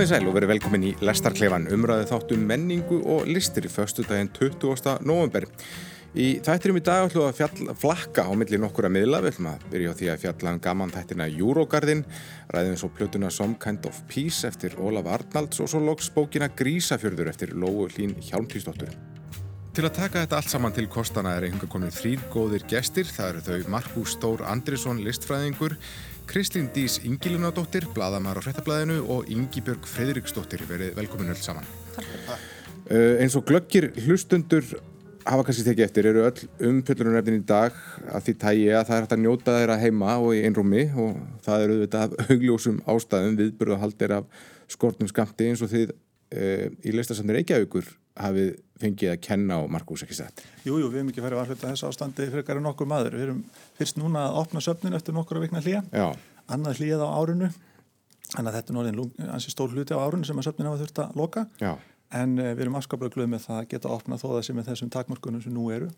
Komið sæl og verið velkomin í Lestarklefan umræðu þáttum menningu og listir í förstu daginn 20. november. Í þættirum í dag ætlum við að fjall, flakka á milli nokkura miðla. Við ætlum að byrja á því að fjalla um gaman þættina Eurogarðin, ræðum svo plötuna Some Kind of Peace eftir Ólaf Arnalds og svo loks bókina Grísafjörður eftir Lóu Hlín Hjálmtíðsdóttur. Til að taka þetta allt saman til kostana er einhver komin þrýr góðir gestir. Það eru þau Markus Stór Andrisson, listfræðingur, Kristín Dís Ingilunadóttir, bladamæður á Frettablaðinu og Ingi Björg Fredriksdóttir verið velkomin öll saman. Uh, eins og glöggir hlustundur hafa kannski tekið eftir eru öll umfjöllunarefnin í dag að því tægi að það er hægt að njóta þeirra heima og í einrúmi og það eru auðvitað af augljósum ástæðum. Viðburðahaldir af skortnum skamti eins og þið uh, í listasafnir Reykjavíkur hafið fengið að kenna á Markus ekki sett. Jújú, við hefum ekki farið að hluta þessu ástandi frekar en nokkur maður. Við erum fyrst núna að opna söfnin eftir nokkur að vikna hlýja, annað hlýjað á árinu, þannig að þetta er náttúrulega ansi stór hluti á árinu sem að söfnin hafa þurft að loka, Já. en uh, við erum afskaplega glöð með það að geta opna þó það sem er þessum takmörkunum sem nú eru,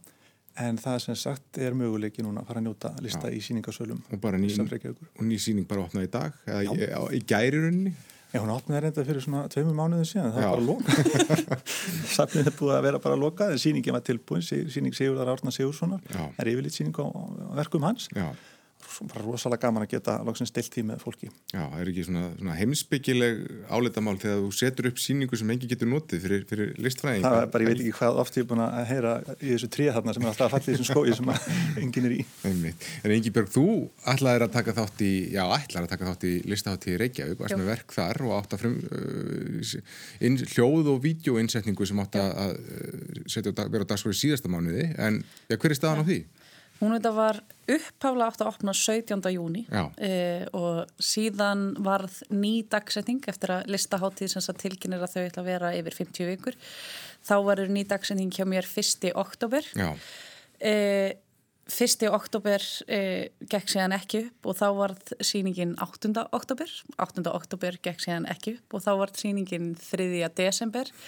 en það sem sagt er möguleiki núna að fara að njóta lista Já. í síningasölum. Og bara ný, og ný síning bara opnað í dag, eða í, í gærirunni? Já, hún opnaði reynda fyrir svona tveimur mánuðin síðan, það var bara loka. Safnið er búið að vera bara loka, en síningin var tilbúin, síning Sigurðar Árna Sigurssonar, er yfirleitt síning á verkum hans. Já bara rosalega gaman að geta loksinn stilt tíð með fólki. Já, það er ekki svona, svona heimsbyggileg áleitamál þegar þú setur upp síningu sem engi getur notið fyrir, fyrir listfræðing. Það er bara, ég veit ekki hvað oft ég er búin að heyra í þessu tríða þarna sem er alltaf að falla í þessum skói sem engin er í. Einmitt. En Ingi Björg, þú ætlaðir að taka þátt í, já, ætlaðir að taka þátt í listaháttíði Reykjavík, varst með verk þar og átt að frum uh, inn, hljóð og vídeoinnsetningu sem átt að uh, setja, vera á dagsfóri síðasta mánuði, en ja, hver er staðan á því? Hún þetta var upphafla átt að opna 17. júni eh, og síðan varð ný dagsetning eftir að listaháttíð sem tilkynir að þau ætla að vera yfir 50 vikur. Þá var ný dagsetning hjá mér 1. oktober. Eh, 1. oktober eh, gekk séðan ekki upp og þá varð síningin 8. oktober. 8. oktober gekk séðan ekki upp og þá varð síningin 3. desember og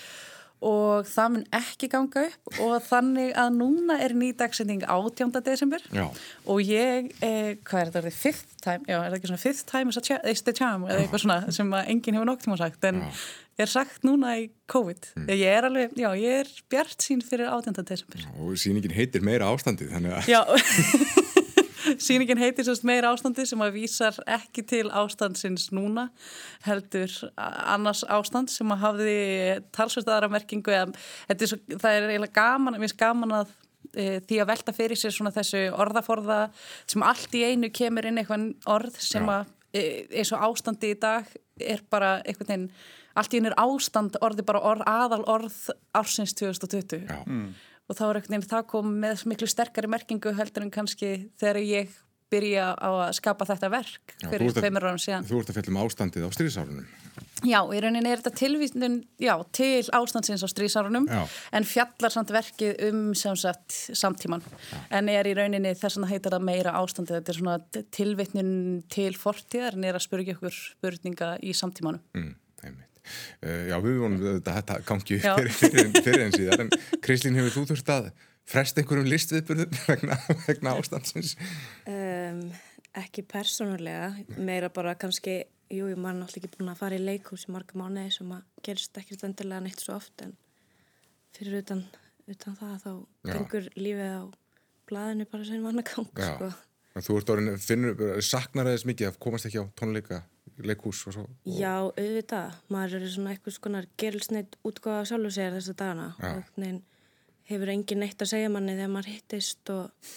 það mun ekki ganga upp og þannig að núna er nýdagsending 18. desember Já. og ég, eh, hvað er þetta, fifth time, já, er það ekki svona fifth time is the charm eða eitthvað svona sem að enginn hefur nokk tíma sagt en já. er sagt núna í COVID mm. ég er alveg, já, ég er bjart sín fyrir 18. desember og síningin heitir meira ástandið þannig að Já Sýningin heitir sérst meira ástandi sem að vísar ekki til ástandsins núna heldur annars ástand sem að hafði talsvist aðra merkingu. Eða er svo, það er eiginlega gaman, mér finnst gaman að e, því að velta fyrir sér svona þessu orðaforða sem allt í einu kemur inn eitthvað orð sem að e, eins og ástandi í dag er bara einhvern veginn allt í einu er ástand orði bara orð, aðal orð ársins 2020 Já. Mm og þá er ekkert einn það kom með miklu sterkari merkingu heldur en kannski þegar ég byrja á að skapa þetta verk fyrir tveimur árum síðan. Þú ert að fjalla um ástandið á stríðsárunum. Já, í rauninni er þetta tilvísnun já, til ástandsins á stríðsárunum en fjallar samt verkið um sagt, samtíman já. en er í rauninni þess að heitar það meira ástandið þetta er svona tilvitnun til fortíðar en er að spurgja ykkur spurninga í samtímanum. Mm, já, við vonum að þetta gangi fyrir, fyrir, fyrir en síðan, en Krislín, hefur þú þurft að fresta einhverjum listviðburðum vegna, vegna ástandsins? Um, ekki persónulega, meira bara kannski, jú, ég var náttúrulega ekki búin að fara í leikhús í marga mánuði sem að gerist ekkert endilega neitt svo oft, en fyrir utan, utan það þá gengur lífið á blæðinu bara sem vann að ganga, sko. Þú ert orðin, finnur, saknar þess mikið að komast ekki á tónleika leikús og svo? Og... Já, auðvitað. Maður eru svona eitthvað skonar gerilsneitt útgóða sjálfur sér þessa dagana og hefur engin neitt að segja manni þegar maður hittist og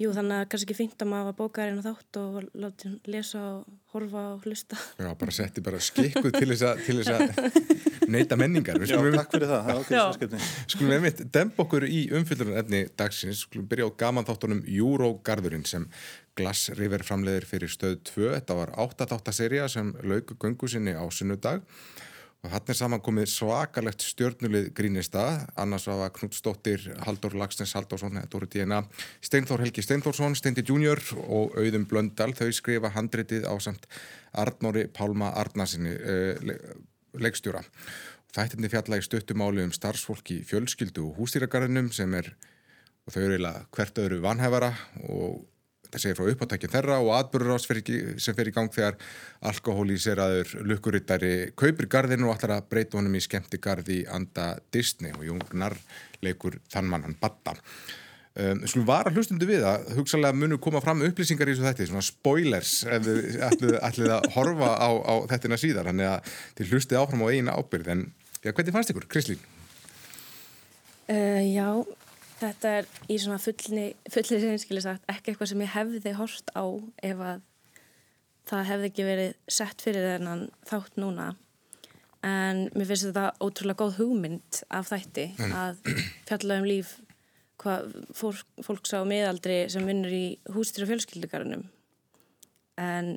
jú, þannig að kannski ekki fint að maður bókarinn og þátt og látið lesa og horfa og hlusta. Já, bara setti bara skikkuð til þess að neyta menningar. Já, takk fyrir það. Það er. Skulum við mitt demp okkur í umfyllurinn dagsins. Skulum byrja á gaman þáttunum Júrógarðurinn sem Glass River framleiðir fyrir stöð 2. Þetta var 8-8-serja sem lauku gungu sinni á sunnudag og hann er samankomið svakalegt stjörnulið grínista. Annars var Knut Stóttir, Haldur Lagsnes Haldursson, Dóri Díena, Steinþór Helgi Steinþórsson, Steindi Junior og Auðum Blöndal. Þau skrifa handritið á samt Arnóri Pálma Arnarsinni, uh, leikstjóra. Þættinni fjalla í stöttumáli um starfsfólki fjölskyldu og hústýragarðinum sem er, og þau eru eiginlega hvert öðru vanhæfara og það segir frá uppáttækjum þeirra og atbyrður sem fer í gang þegar alkohólíseraður lukkurittari kaupir gardinu og ætlar að breyta honum í skemmti gardi anda Disney og Jungnar leikur þann mann hann batta Um, Skulum var að hlustundu við að hugsalega munu koma fram upplýsingar í þessu þetta, svona spoilers ef þið ætlið, að horfa á, á þettina síðar, þannig að þið hlustið áfram á eina ábyrð, en já, hvernig fannst ykkur, Krislín? Uh, já, þetta er í svona fullni, fullni reynskili sagt, ekki eitthvað sem ég hefði hort á ef að það hefði ekki verið sett fyrir þennan þátt núna, en mér finnst þetta ótrúlega góð hugmynd af þætti mm. að fjalla um líf hvað fólk, fólk sá miðaldri sem vinnur í hústýra fjölskyldugarunum en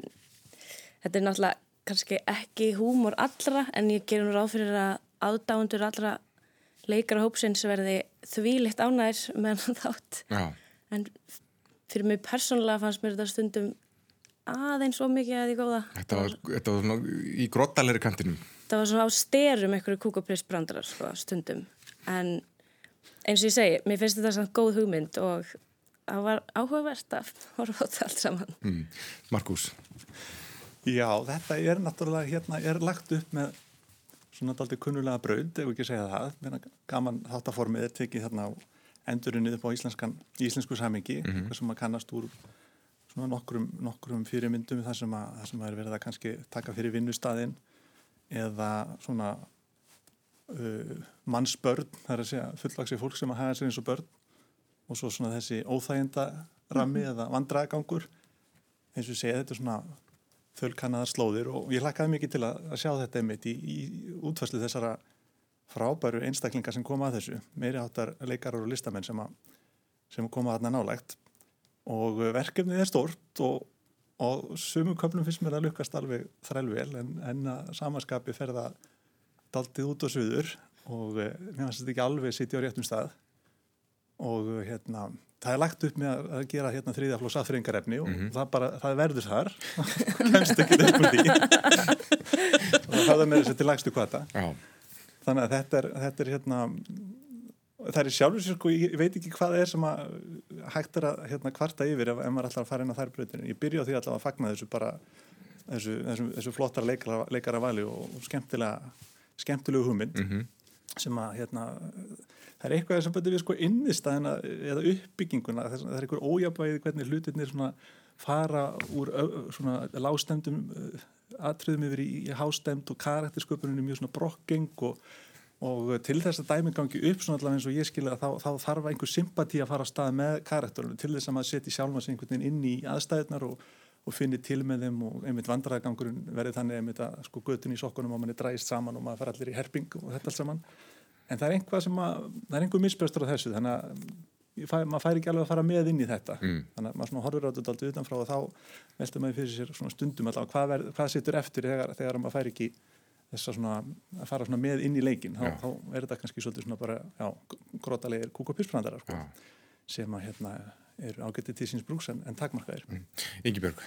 þetta er náttúrulega kannski ekki húmor allra en ég ger nú ráð fyrir að aðdáendur allra leikara hópsins verði þvílitt ánægir með hann þátt. Já. en fyrir mig persónulega fannst mér þetta stundum aðeins og mikið að því góða. Þetta var, þetta var svona í grottalegri kantinum. Þetta var svona á styrum einhverju kúkaprissbrandrar sko, stundum. En eins og ég segi, mér finnst þetta svona góð hugmynd og það var áhugavert að horfa á þetta allt saman. Mm. Markus Já, þetta er náttúrulega hérna, er lagt upp með svona daldi kunnulega braud, ef ekki segja það gaman þáttaformið er tekið hérna á endurinn upp á íslensku samingi, mm -hmm. sem að kannast úr svona nokkrum, nokkrum fyrirmyndum þar sem að, þar sem að er verið að kannski taka fyrir vinnustadin eða svona uh, mannsbörn, það er að segja fullvaksi fólk sem að hafa sér eins og börn og svo svona þessi óþæginda rammi mm -hmm. eða vandragangur eins og segja þetta er svona þölkannaðar slóðir og ég hlakkaði mikið til að, að sjá þetta einmitt í, í útfæslu þessara frábæru einstaklingar sem koma að þessu. Meiri áttar leikarar og listamenn sem, að, sem koma aðna nálægt. Og verkefnið er stort og, og sumum köflum finnst mér að lukast alveg þrælvel en, en að samaskapi ferða daldið út á suður. Og eh, mér finnst þetta ekki alveg sittja á réttum stað. Og eh, hérna það er lagt upp með að gera hérna þrýðaflóð saðfringarefni og mm -hmm. það bara, það verður þar kemst ekki upp úr því og það er með þessi til lagstu kvata Já. þannig að þetta er, þetta er hérna það er sjálfur sér sko, ég veit ekki hvað það er sem að hægt er að hérna, kvarta yfir ef, ef maður alltaf fara inn á þær breytinu ég byrja á því alltaf að fagna þessu bara þessu, þessu, þessu flottar leikara, leikara vali og, og skemmtilega skemmtilegu hugmynd mm -hmm. Sem að hérna, það er eitthvað sem betur við sko innistæðina eða uppbygginguna það er einhver ójabæðið hvernig hlutirnir svona fara úr svona lágstemdum atriðum yfir í, í hástemd og karaktersköpuninu mjög svona brokkeng og, og til þess að dæmi gangi upp svona allavega eins og ég skilja þá, þá þarf einhver sympati að fara að stað með karakterunum til þess að maður setja veginn inn í aðstæðnar og og finnir til með þeim og einmitt vandræðagangurinn verið þannig einmitt að sko götun í sokkunum og manni dræst saman og maður fara allir í herping og þetta alls saman. En það er einhvað sem að, það er einhver misbjörstur á þessu þannig að fæ, maður fær ekki alveg að fara með inn í þetta. Mm. þannig að maður svona horfur á þetta aldrei utanfrá og þá veldur maður fyrir sér svona stundum allavega hvað, ver, hvað sittur eftir þegar, þegar maður fær ekki þess að svona að fara svona með inn í leikin þá, þá er þetta kannski svolítið svona bara já, sko, eru ágættið til síns brúks en, en takmarkaðir. Mm. Ingi Björg.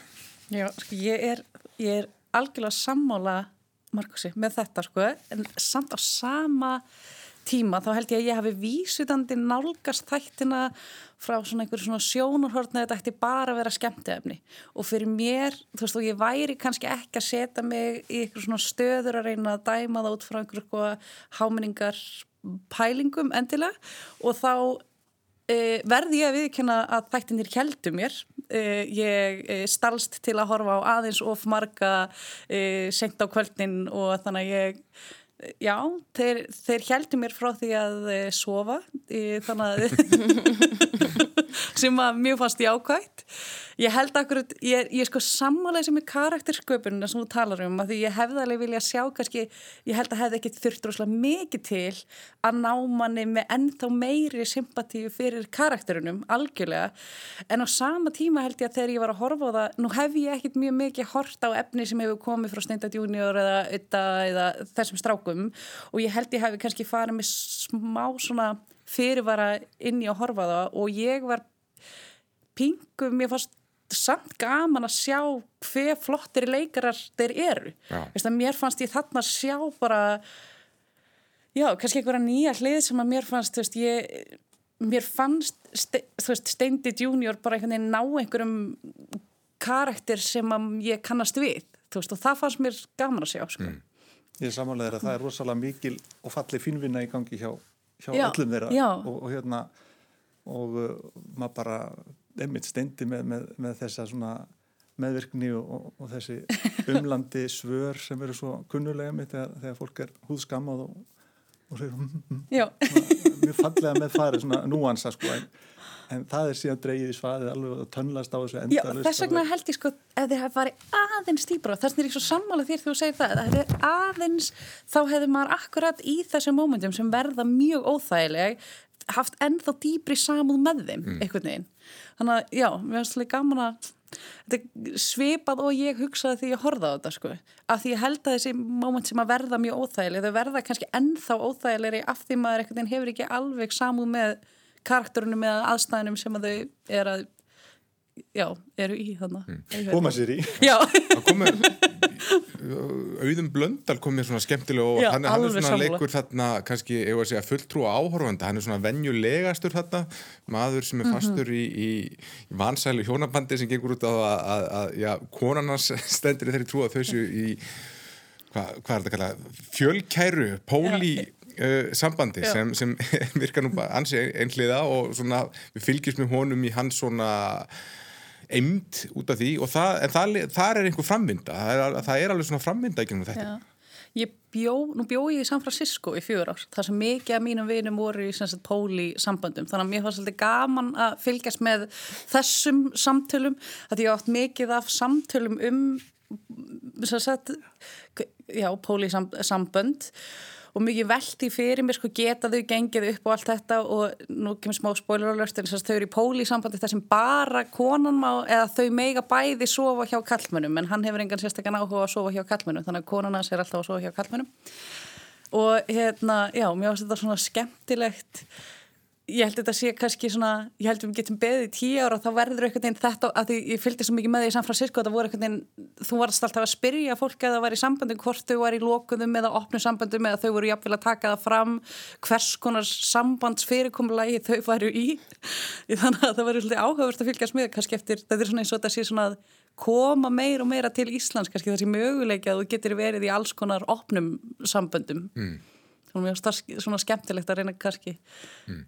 Já, sko, ég er, ég er algjörlega sammála Markusi með þetta sko en samt á sama tíma þá held ég að ég hafi vísutandi nálgast þættina frá svona einhverju svona sjónurhortna þetta ætti bara að vera skemmtefni og fyrir mér, þú veist, og ég væri kannski ekki að setja mig í einhverju svona stöður að reyna að dæma það út frá einhverju háminningar pælingum endilega og þá Uh, verði ég að viðkjöna að þættinir heldu mér. Uh, ég uh, stalst til að horfa á aðeins of marga senkt á kvöldin og þannig að ég, já, þeir, þeir heldu mér frá því að sofa, þannig að sem að mjög fannst ég ákvægt. Ég held akkurat, ég, ég sko sammálega sem er karaktersköpunina sem þú talar um að því ég hefði alveg vilja sjá kannski, ég held að hefði ekki þurft droslega mikið til að ná manni með ennþá meiri sympatíu fyrir karakterinum, algjörlega en á sama tíma held ég að þegar ég var að horfa á það, nú hef ég ekkit mjög mikið hort á efni sem hefur komið frá Steindat Junior eða, eða, eða þessum strákum og ég held ég hefði kannski farið með smá svona fyrirvara inn í að horfa það og ég var pingum, mér fannst samt gaman að sjá hver flottir leikarar þeir eru. Vist, mér fannst ég þarna að sjá bara já, kannski einhverja nýja hlið sem að mér fannst veist, ég, mér fannst ste, veist, Steindi Junior bara einhvern veginn ná einhverjum karakter sem ég kannast við veist, og það fannst mér gaman að sjá sko. mm. Ég er samanlega að það er rosalega mikil og fallið finnvinna í gangi hjá, hjá já, öllum þeirra. og, og hérna og uh, maður bara einmitt steindi með, með, með þessa svona meðvirkni og, og, og þessi umlandi svör sem eru svo kunnulega mitt þegar, þegar fólk er húðskammað og, og segir mm, mm, mjög fallega með farið svona núansa sko en, en það er síðan dreigið í svaðið alveg og tönnlast á þessu enda Já, þess vegna held ég sko ef þið hefði farið aðeins dýbra þess er ég svo sammála þér þegar þú segir það það hefði aðeins, þá hefði maður akkurat í þessum mómentum sem verða mjög óþægileg haft ennþá dýbri samúð með þeim mm. einhvern veginn. Þannig að já, mér finnst þetta gaman að þetta svipað og ég hugsaði því ég horfaði á þetta sko. Af því ég held að þessi móment sem að verða mjög óþægileg þau verða kannski ennþá óþægilegri af því maður einhvern veginn hefur ekki alveg samúð með karakterunum eða aðstæðinum sem að þau er að já, eru í þannig mm. koma sér í auðum blöndal komið svona skemmtilega og já, hann, hann er svona samla. leikur þarna kannski, var að segja, fulltrú áhorfanda hann er svona venjulegastur þarna maður sem er mhm. fastur mm -hmm. í, í vansælu hjónabandi sem gengur út á að, að, já, konarnas stendur þeirri trú að þau séu í hvað hva er þetta að kalla fjölkæru, póli uh, sambandi Já. sem, sem virkar nú bara ansi einhliða og svona við fylgjum með honum í hans svona eimt út af því og það, það, það er einhver framvinda. Það er, það er alveg svona framvinda ekki um þetta. Já. Ég bjó, nú bjó ég í San Francisco í fjögur ár, þar sem mikið af mínum vinum voru í sagt, póli sambandum, þannig að mér fannst svolítið gaman að fylgjast með þessum samtölum, að ég átt mikið af samtölum um sagt, já, póli sambönd og mikið veldi fyrir mér sko geta þau gengið upp og allt þetta og nú kemur smá spoileralert en þess að þau eru í póli í sambandi þar sem bara konan má eða þau meiga bæði sofa hjá kallmönnum en hann hefur engan sérstaklega áhuga að sofa hjá kallmönnum þannig að konan hans er alltaf að sofa hjá kallmönnum og hérna já, mér finnst þetta svona skemmtilegt ég held þetta sé kannski svona ég held við getum beðið í tíu ára þá verður eitthvað einn þetta, að því ég fylgdi svo mikið með því í San Francisco þetta voru eitthvað einn, þú varst alltaf að spyrja fólk að það var í sambandum, hvort þau var í lókuðum eða opnu sambandum eða þau voru jafnvel að taka það fram hvers konar sambandsfyrirkomulagi þau varu í. Þannig að það var svolítið áhugavert að fylgjast með kannski eftir, þetta er svona eins og þetta sé svona koma meir og meira til Íslands kannski þessi möguleiki að þú getur verið í alls konar opnum samböndum. Mm svona mjög svona skemmtilegt að reyna kannski mm.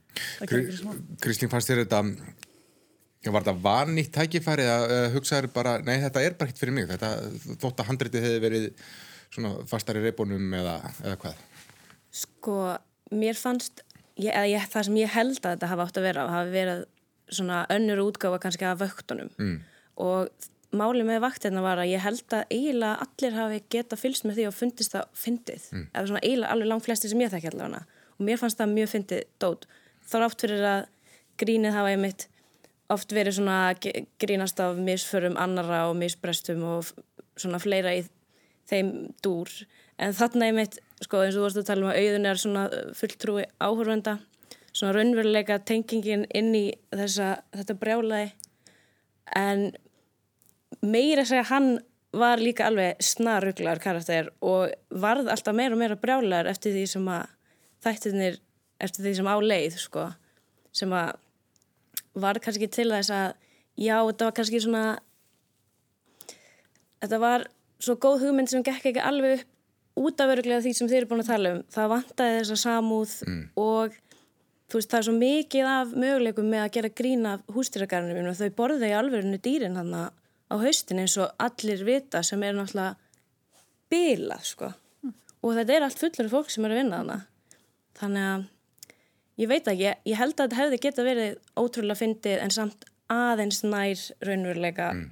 Kristín fannst þér þetta var þetta vannitt tækifæri að hugsaður bara, nei þetta er bara hitt fyrir mig þetta þótt að handritið hefði verið svona fastar í reybónum eða, eða hvað Sko, mér fannst ég, ég, það sem ég held að þetta hafa átt að vera hafi verið svona önnur útgáfa kannski af vöktunum mm. og Máli með vaktina var að ég held að eiginlega allir hafi geta fylst með því og fundist það fyndið, mm. eða svona eiginlega alveg langt flesti sem ég þekki allavega og mér fannst það mjög fyndið dót. Þá oft fyrir að grínið hafa ég mitt oft verið svona grínast af misförum annara og misbrestum og svona fleira í þeim dúr en þarna ég mitt, sko eins og þú varst að tala um að auðun er svona fulltrúi áhörvenda svona raunveruleika tengingin inn í þessa, þetta brjálaði en meira segja hann var líka alveg snaruglar karakter og varð alltaf meira og meira brjálar eftir því sem að þættirnir, eftir því sem á leið sko, sem að var kannski til þess að já, þetta var kannski svona þetta var svo góð hugmynd sem gekk ekki alveg upp út af öruglega því sem þið eru búin að tala um það vantæði þessa samúð mm. og þú veist það er svo mikið af möguleikum með að gera grína hústýragarnum þau borði í alverðinu dýrin hann að á haustin eins og allir vita sem er náttúrulega bilað sko mm. og þetta er allt fullur fólk sem eru að vinna þarna þannig að ég veit ekki, ég, ég held að þetta hefði geta verið ótrúlega fyndið en samt aðeins nær raunveruleika mm.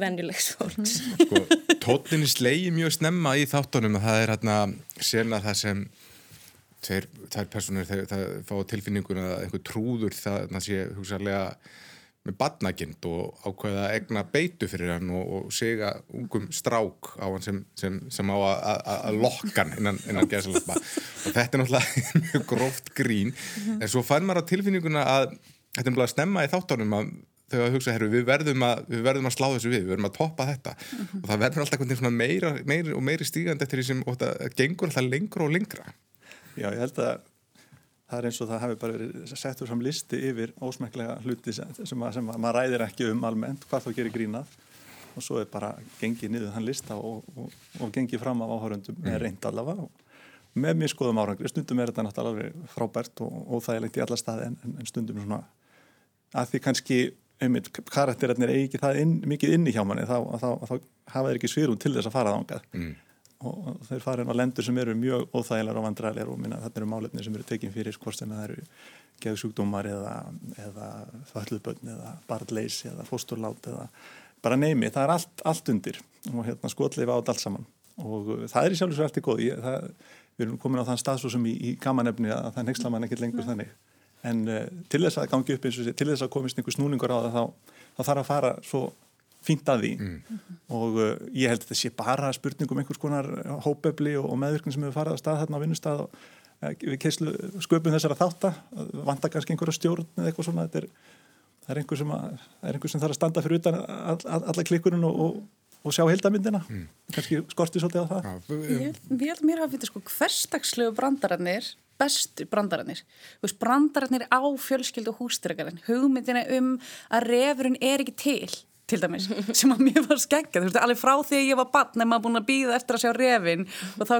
venjulegs fólks sko, Tóttinni slegi mjög snemma í þáttunum að það er hérna sérna það sem þeir, þær personur þeir, það fá tilfinninguna að einhver trúður það, það sé hugsaðlega með badnagind og ákveða egna beitu fyrir hann og, og segja ungum strák á hann sem, sem, sem á að lokkan innan, innan gesalappa og þetta er náttúrulega mjög gróft grín. En svo fann maður á tilfinninguna að þetta er náttúrulega snemma í þáttunum að þau að hugsa, herru, við verðum að, við verðum að slá þessu við, við verðum að toppa þetta. Mm -hmm. og það verður alltaf meira, meira og meiri stígand eftir því sem það gengur alltaf lengra og lengra. Já, ég held að það er eins og það hefur bara verið settur fram listi yfir ósmæklega hluti sem, sem, að, sem að maður ræðir ekki um almennt hvað þá gerir grínað. Og svo er bara gengið niður þann lista og, og, og gengið fram af áhörundum með mm. reynd allavega. Og með mjög skoðum árangri. Stundum er þetta náttúrulega frábært og, og það er leikt í alla staði en, en stundum svona að því kannski einmitt karakterarnir eigi ekki það inn, mikið inni hjá manni þá, þá, þá, þá hafa þeir ekki svirum til þess að fara ángað mm og þeir fara inn á lendur sem eru mjög óþægilegar og vandræðilegar og minna þetta eru málefni sem eru tekinn fyrir hvort sem það eru geðsjúkdómar eða, eða falluböldn eða barnleis eða fósturlát eða bara neymi, það er allt, allt undir og hérna skotleifa át allt saman. Og það er í sjálf og svo eftir góð Ég, það, við erum komin á þann stað svo sem í, í gamanefni að það nexla mann ekkert lengur þannig. En uh, til þess að gangi upp eins og sé, til þess að komist einhver snúningur á það þá, þá þarf að fara svo fínt að því. Mm. og uh, ég held að þetta sé bara spurningum einhvers konar hópefli og, og meðvirkning sem hefur farið að stað þarna á vinnustad og uh, við keislu sköpum þessara þáttar vanda kannski einhverja stjórn eða eitthvað svona. Er, það er einhver sem, að, er einhver sem þarf að standa fyrir utan all, all, alla klikkurinn og, og, og sjá heildamindina mm. kannski skorti svolítið á það. Ég, ég held mér að vita sko hverstagslegu brandarannir bestu brandarannir brandarannir á fjölskyldu og hústyrkarinn hugmyndina um að refurinn er ekki til til dæmis, sem að mér var skeggjað, þú veist, alveg frá því ég var bann en maður búin að býða eftir að sjá refin og þá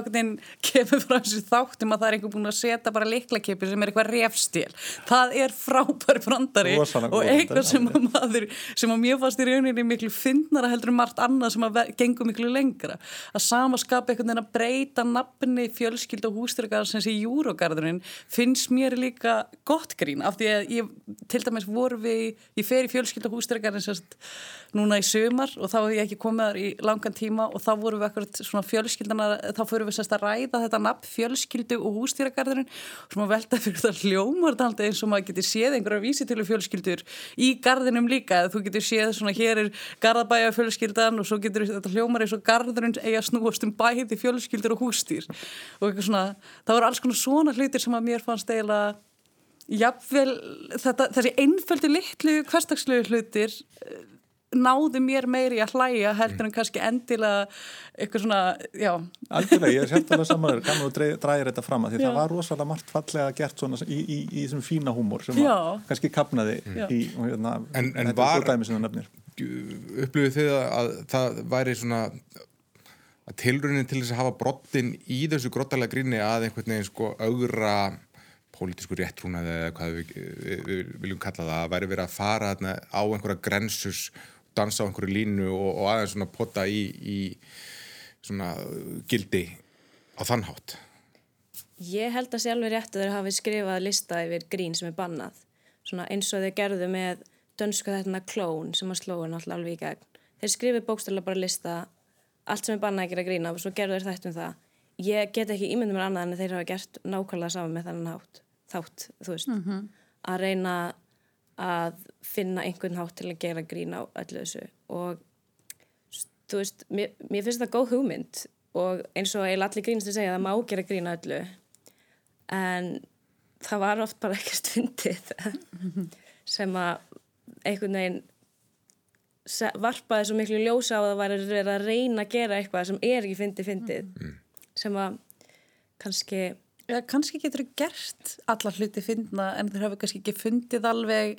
kemur frá þessu þáttum að það er einhver búin að setja bara liklakipi sem er eitthvað refstil, það er frábæri brandari og eitthvað sem að maður, sem að mér fannst í rauninni miklu fyndnara heldur um margt annað sem að gengur miklu lengra. Að samaskapa einhvern veginn að breyta nafni fjölskyld og hústyrkar sem sé júrogarðurinn finnst mér líka gott grín af því að ég, núna í sömar og þá hef ég ekki komið þar í langan tíma og þá vorum við ekkert svona fjölskyldana, þá fyrir við sérst að ræða þetta nafn fjölskyldu og hústýragarðurinn og svona velta fyrir þetta hljómartaldi eins og maður getur séð einhverja vísitölu fjölskyldur í garðinum líka, þú getur séð svona hér er garðabæja fjölskyldan og svo getur þetta hljómar eins og garðurinn eiga snúast um bæði fjölskyldur og hústýr og svona, það voru alls konar svona hlutir sem að mér fannst eiginlega Jafnvel, þetta, þessi einföldu litlu hverstagslegu hlutir náðu mér meiri að hlæja heldur en kannski endilega eitthvað svona, já. Algjörlega, ég er sérfæðilega saman kannu að dræja þetta fram að því já. það var rosalega margt fallega gert svona í, í, í þessum fína húmor sem kannski kapnaði í, og hérna, en, en var upplöfuð þið að það væri svona að tilraunin til þess að hafa brottin í þessu grottalega gríni að einhvern veginn sko augra pólitísku réttrúnaði eða hvað við, við, við viljum kalla það að væri verið að fara á einhverja grensus dansa á einhverju línu og, og aðeins svona potta í, í svona gildi á þannhátt Ég held að sjálfur rétt að þeir hafi skrifað lista yfir grín sem er bannað. Svona eins og þeir gerðu með dönsku þetta klón sem að slóin alltaf alveg í gegn. Þeir skrifið bókstæðilega bara lista allt sem er bannað að gera grína og svo gerðu þeir þetta um það. Ég get ekki ímyndum mér annað en þeir hafa gert nákvæmlega saman með þennan hátt þátt, þú veist. Mm -hmm. að reyna að finna einhvern hátt til að gera grín á öllu þessu. Og þú veist, mér, mér finnst það góð hugmynd og eins og eiginlega allir grínast að segja að það má gera grín á öllu. En það var oft bara ekkert fyndið sem að einhvern veginn varpaði svo miklu ljósa á að það var að að reyna að gera eitthvað sem er ekki fyndið fyndið. Mm. sem að kannski Ja, kannski getur þau gert alla hluti fyndna en þau hafa kannski ekki fundið alveg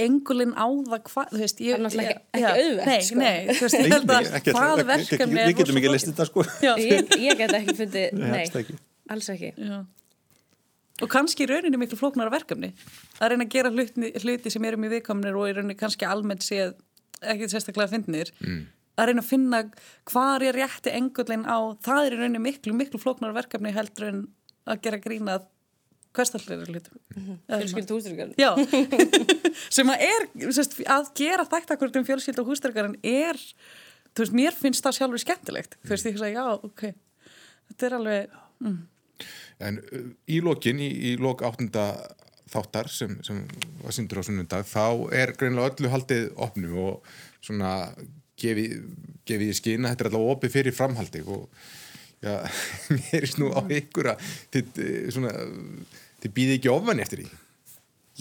engulinn á það hvað, þú veist ég, það er náttúrulega ekki, ekki auðvert nei, sko. nei, þú veist, ég held að það verkefni við getum ekki listið það sko ég, ég get ekki fundið, nei, nei alls ekki já. og kannski í rauninni miklu flóknara verkefni að reyna að gera hluti, hluti sem erum í viðkomnir og í rauninni kannski almennt séð ekki sérstaklega fyndnir mm. að reyna að finna hvað er rétti engullin á það er í rauninni miklu, miklu flóknara verkefni heldur en að gera grínað hverstallir hlutum. Mhm. fjölskyld hústyrkarinn já, sem að er sest, að gera þættakvöld um fjölskyld og hústyrkarinn er, þú veist, mér finnst það sjálfur skemmtilegt, þú veist, ég sagði, já, ok. Þetta er alveg mm. En uh, í lokin í, í lok áttunda þáttar sem, sem var syndur á sunnundag þá er greinlega öllu haldið opnu og svona gefið gefi í skina, þetta er alltaf opið fyrir framhaldi og já, mér er snú á ykkur að þið býði ekki ofan eftir því.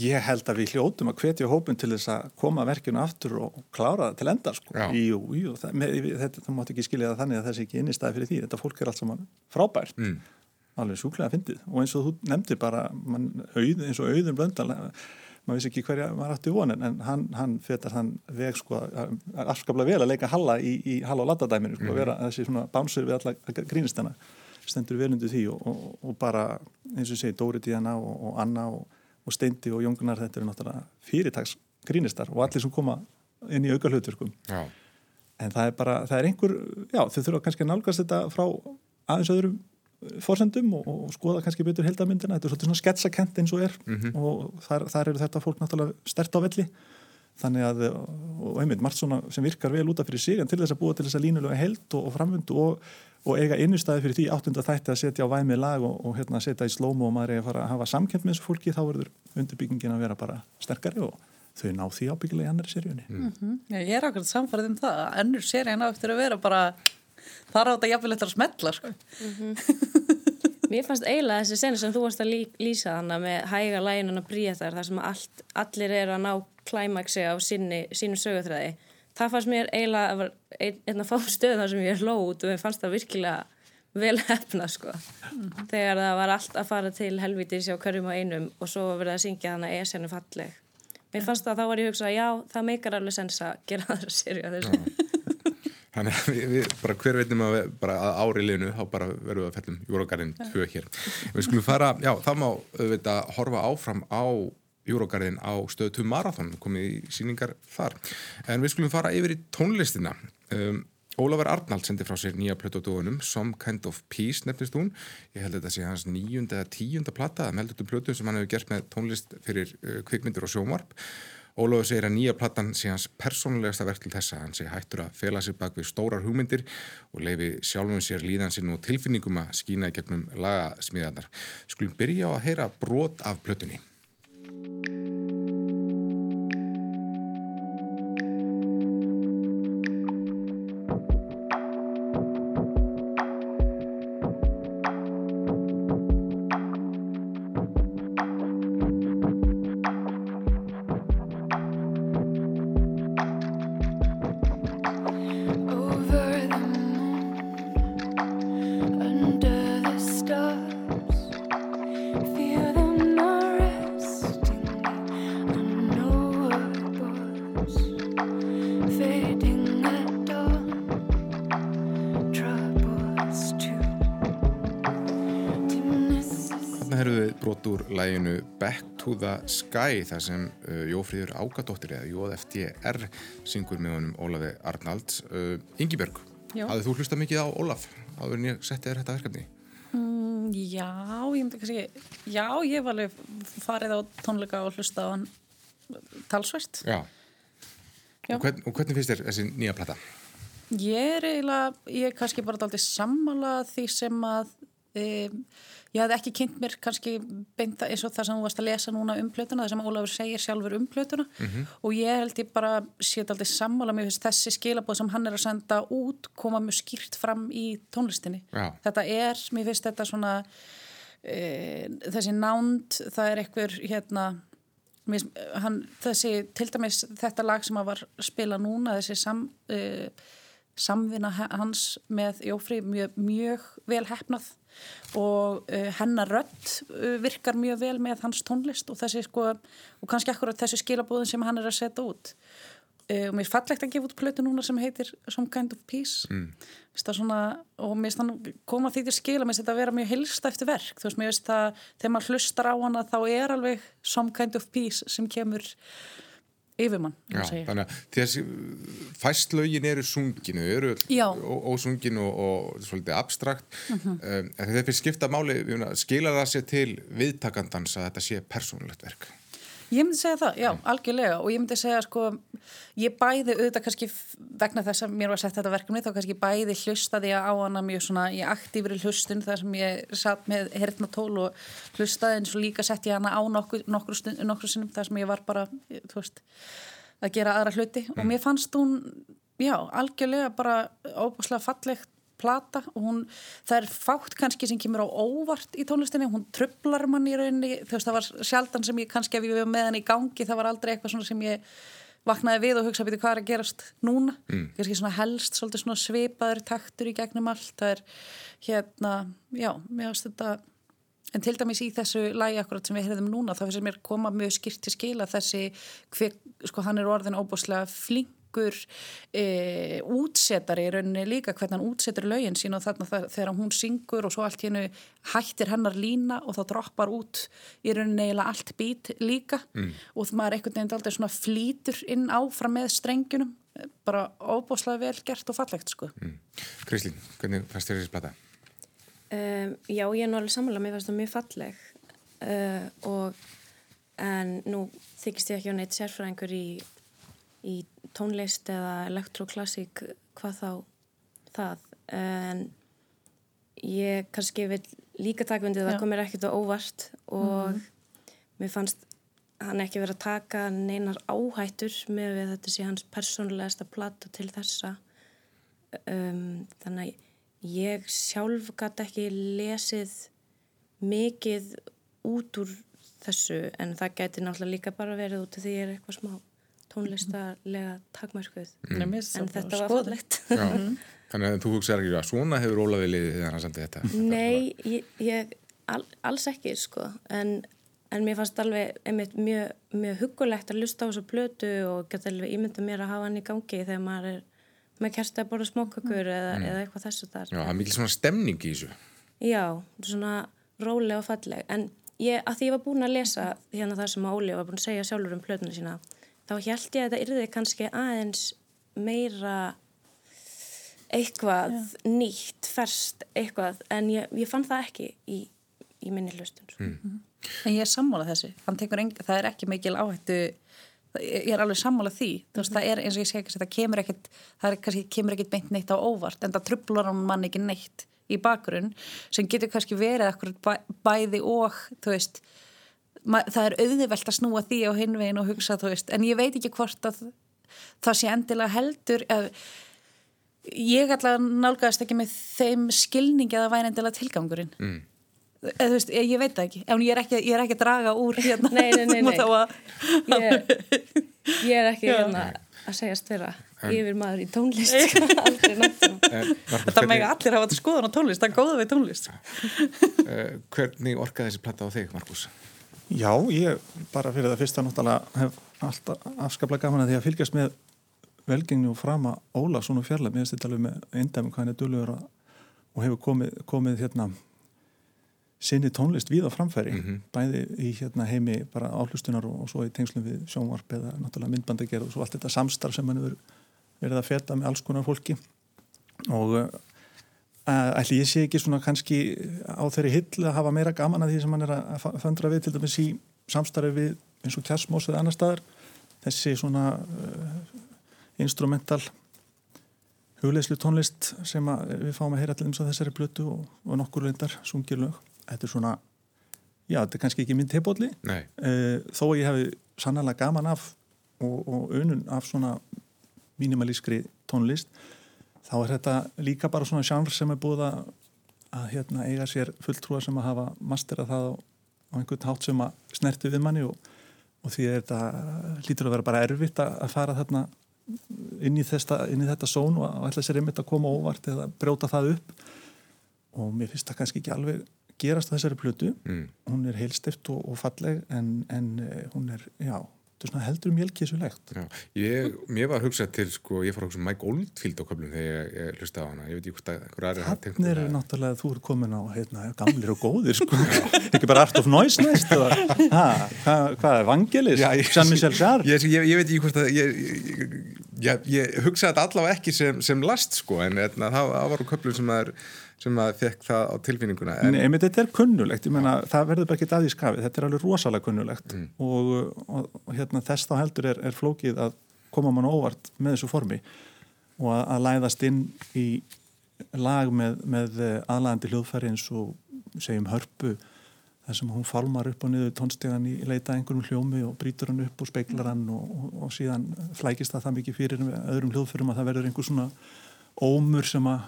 Ég held að við hljótum að hvetja hópin til þess að koma verkjunu aftur og klára það til enda sko. Jú, jú, það, með, þetta, það mátt ekki skilja það þannig að það sé ekki inn í staði fyrir því, þetta fólk er allt saman frábært. Mm. alveg súklega fyndið. Og eins og þú nefndir bara man, auð, eins og auðum blöndal maður vissi ekki hverja maður ætti vonin en hann, hann fetar hann veg sko afskaplega vel að leika Halla í, í Halla og Laddadæminu sko, mm. vera þessi svona bánsur við alla grínistana stendur velundu því og, og, og bara eins og segi Dóri Díana og, og Anna og Steindi og Jóngunar þetta eru náttúrulega fyrirtags grínistar og allir sem koma inn í auka hlutverkum en það er bara, það er einhver já þau þurfa kannski að nálgast þetta frá aðeins öðrum fórsendum og, og skoða kannski betur heldamindina, þetta er svolítið svona sketsakent eins og er mm -hmm. og þar, þar eru þetta fólk náttúrulega stert á velli. Þannig að, og einmitt, margt svona sem virkar vel útaf fyrir sig en til þess að búa til þess að línulega held og, og framvöndu og, og eiga innustæði fyrir því áttunda þætti að setja á væmi lag og hérna setja í slómu og maður er að fara að hafa samkend með þessu fólki, þá verður undirbyggingin að vera bara sterkari og þau ná því ábyggilega í annari seríunni. Mm. -hmm. Ég er akkurat samfarið um það, annur seríun á eftir að vera bara Það er á þetta jafnvel eftir að smetla sko. mm -hmm. Mér fannst eiginlega þessi senu sem þú varst að lí lýsa hana með hæga læginun og bríðar þar sem allt, allir eru að ná klæmaksi á sinni, sínum sögutræði það fannst mér eiginlega að var ein, einn að fá stöð þar sem ég er lót og ég fannst það virkilega vel hefna sko mm -hmm. þegar það var allt að fara til helvitis á hverjum og einum og svo verið að syngja hana esjanu falleg mér fannst það að þá var ég að hugsa já það meikar alveg sens að gera það að sérja þessu Þannig að við, við bara hver veitum að, bara að ári liðnu þá bara verðum við að fellum Júrógarðin tvö hér. Við skulum fara, já það má auðvitað horfa áfram á Júrógarðin á stöðu 2 marathón, komið í síningar þar. En við skulum fara yfir í tónlistina. Um, Ólafur Arnald sendi frá sér nýja plötu á dögunum, Some Kind of Peace nefnist hún. Ég held að þetta sé hans nýjunda eða tíunda platta, það meldur um plötu sem hann hefur gert með tónlist fyrir uh, kvikmyndir og sjómarp. Ólafur segir að nýja plattan sé hans persónulegasta verk til þessa. Hann sé hættur að fela sér bak við stórar hugmyndir og leifi sjálfum sér líðan sinn og tilfinningum að skýna í gegnum lagasmíðanar. Skulum byrja á að heyra brot af plötunni. To the Sky þar sem uh, Jófríður Ágadóttir eða JFDR syngur með honum Ólafi Arnalds uh, Ingi Björg, hafðu þú hlusta mikið á Ólaf áður en ég setti þér þetta verkefni? Mm, já, ég myndi kannski já, ég var alveg farið á tónleika og hlusta á hann talsvært Já, já. Og, hvern, og hvernig finnst þér þessi nýja platta? Ég er eiginlega, ég er kannski bara aldrei sammála því sem að um, ég hafði ekki kynnt mér kannski beinta eins og það sem þú varst að lesa núna um plötuna, það sem Ólafur segir sjálfur um plötuna mm -hmm. og ég held ég bara sétt aldrei sammála mér þessi skilabóð sem hann er að senda út koma mjög skýrt fram í tónlistinni Já. þetta er, mér finnst þetta svona e, þessi nánd það er einhver hérna mér, hann, þessi til dæmis þetta lag sem að var spila núna þessi sam e, samvinna hans með Jófri mjög, mjög vel hefnað og uh, hennar rött uh, virkar mjög vel með hans tónlist og þessi sko og kannski akkurat þessu skilabóðin sem hann er að setja út. Uh, og mér er fallegt að gefa út plötu núna sem heitir Some Kind of Peace. Mm. svona, og mér finnst hann koma því til skila mér finnst þetta að vera mjög hilsta eftir verk veist það þegar maður hlustar á hana þá er alveg Some Kind of Peace sem kemur yfirmann Já, þannig að þessi fæstlögin eru sunginu, eru ósunginu og, og svolítið abstrakt. Uh -huh. um, þetta fyrir skipta máli skila það sér til viðtakandans að þetta sé persónulegt verk Ég myndi segja það, já, algjörlega. Og ég myndi segja sko, ég bæði auðvitað kannski vegna þess að mér var sett þetta verkefni þá kannski bæði hlustaði á hana mjög svona í aktífri hlustun þar sem ég satt með hernatól og hlustaði eins og líka sett ég hana á nokkur, nokkur, stund, nokkur sinnum þar sem ég var bara, þú veist, að gera aðra hluti. Mm. og mér fannst hún, já, algjörlega bara óbúslega fallegt plata og hún, það er fátt kannski sem kemur á óvart í tónlistinni. Hún trublar mann í rauninni, þú veist það var sjaldan sem ég kannski ef ég var með hann í gangi það var aldrei eitthvað svona sem ég vaknaði við og hugsa býti hvað er að gerast núna? Mm. kannski svona helst, svolítið svona svipaður taktur í gegnum allt. Það er hérna, já, mér finnst þetta en til dæmis í þessu lægi akkurat sem við heyrðum núna þá finnst mér koma mjög skýrt til skila þessi, hver, sko hann er orðin óbúslega flink ykkur e, útsetari í rauninni líka hvernig hann útsetur lögin sín og þarna þegar hún syngur og svo allt hennu hættir hennar lína og þá droppar út í rauninni eiginlega allt bít líka mm. og maður einhvern veginn aldrei svona flýtur inn áfram með strengjunum bara óbúslega vel gert og fallegt sko mm. Krislín, hvernig fannst þér þessi plata? Um, já, ég er nú alveg samanlega mér fannst það mjög falleg uh, og en nú þykist ég ekki á neitt sérfræðingur í í tónlist eða elektroklassík hvað þá það. En ég kannski vil líka taka undir það komir ekkert á óvart og mm. mér fannst hann ekki verið að taka neinar áhættur með við þetta sé hans persónulegasta platta til þessa. Um, þannig að ég sjálf gæti ekki lesið mikið út úr þessu en það gæti náttúrulega líka bara verið út af því ég er eitthvað smá tónlistarlega takmörkuð. Mm. en þetta var fallegt. Mhm. Þannig að þú hugsaður ekki að svona hefur Ólafið liðið þegar hann samti þetta? Nei, ég, ég all, alls ekki sko. En, en mér fannst alveg einmitt mjög, mjög hugulegt að lusta á þessu blötu og geta alveg ímynda mér að hafa hann í gangi þegar maður er með kersti að borða smókakur mm. eða, eða eitthvað þessu þar. Já, það er mikil svona stemning í þessu. Já, svona róleg og falleg. En ég, að því ég var búin að lesa hérna það sem Óli var búin að segja sjálfur um blötuna sína þá held ég að þetta yrði kannski aðeins meira eitthvað Já. nýtt, ferst eitthvað, en ég, ég fann það ekki í, í minni hlustun mm. mm. En ég er sammálað þessu það er ekki mikil áhættu ég er alveg sammálað því mm. veist, það er eins og ég segi ekki það kemur ekkit það er kannski kemur ekkit beint neitt á óvart en það trublar hann mann ekki neitt í bakgrunn sem getur kannski verið bæ, bæði og þú veist það er auðvelt að snúa því á hinvegin og hugsa þú veist, en ég veit ekki hvort að það sé endilega heldur að ég alltaf nálgæðast ekki með þeim skilningi að það væri endilega tilgangurinn mm. eða þú veist, ég veit það ekki en ég er ekki, ég er ekki að draga úr hérna Nei, nei, nei, nei. ég, ég er ekki hérna að segjast vera yfir maður í tónlist aldrei náttúrulega Þetta með allir hafa skoðan á tónlist, það er góða við tónlist uh, Hvernig orkaði þessi platta á þig, Markus? Já, ég bara fyrir það fyrsta náttúrulega hef alltaf afskaplega gaman að því að fylgjast með velgengni og frama Óla svona fjarlag, mér þetta alveg með eindæmi hvað hann er dölur og hefur komið, komið hérna sinni tónlist við á framfæri mm -hmm. bæði í hérna heimi bara áhlustunar og, og svo í tengslum við sjónvarp eða náttúrulega myndbandagerð og svo allt þetta samstarf sem hann hefur verið að feta með alls konar fólki og ætli ég sé ekki svona kannski á þeirri hill að hafa meira gaman að því sem hann er að föndra við til dæmis í samstarfi við eins og kjærsmós eða annar staðar. Þessi svona uh, instrumental hugleislu tónlist sem við fáum að heyra allir eins og þessari blötu og, og nokkur lindar sungir lög. Þetta er svona, já þetta er kannski ekki minn teipolli uh, þó að ég hefi sannlega gaman af og, og önun af svona mínimalískri tónlist þá er þetta líka bara svona sjánr sem er búið að, að hérna, eiga sér fulltrúa sem að hafa mastera það á, á einhvern hátt sem að snerti við manni og, og því er þetta lítur að vera bara erfitt að, að fara þarna inn í, þesta, inn í þetta són og að ætla sér einmitt að koma óvart eða brjóta það upp og mér finnst það kannski ekki alveg gerast á þessari plötu mm. hún er heilstift og, og falleg en, en eh, hún er, já þetta heldur mjölkísulegt. Mér var að hugsa til, sko, ég fór að hugsa um Mike Oldfield á köflum þegar ég, ég hlusta á hana. Ég veit ekki hvort að hverja er tengt Þannig er náttúrulega að þú er komin á heitna, gamlir og góðir, sko. Ekki bara Art of Noise næst hvað hva er Vangelis, ég, ég veit ekki hvort að ég hugsa þetta allavega ekki sem, sem last, sko, en etna, það, það var á köflum sem að sem að fekk það á tilfinninguna en... Nei, menn þetta er kunnulegt, ég menna það verður bara ekki aðeins skafið, þetta er alveg rosalega kunnulegt mm. og, og, og hérna þess þá heldur er, er flókið að koma mann óvart með þessu formi og að, að læðast inn í lag með, með aðlægandi hljóðfæri eins og segjum hörpu þar sem hún falmar upp og niður tónstegan í leita einhverjum hljómi og brítur hann upp og speiklar hann og, og síðan flækist það það mikið fyrir öðrum hljóðfærum að það verður einhver svona ómur sem að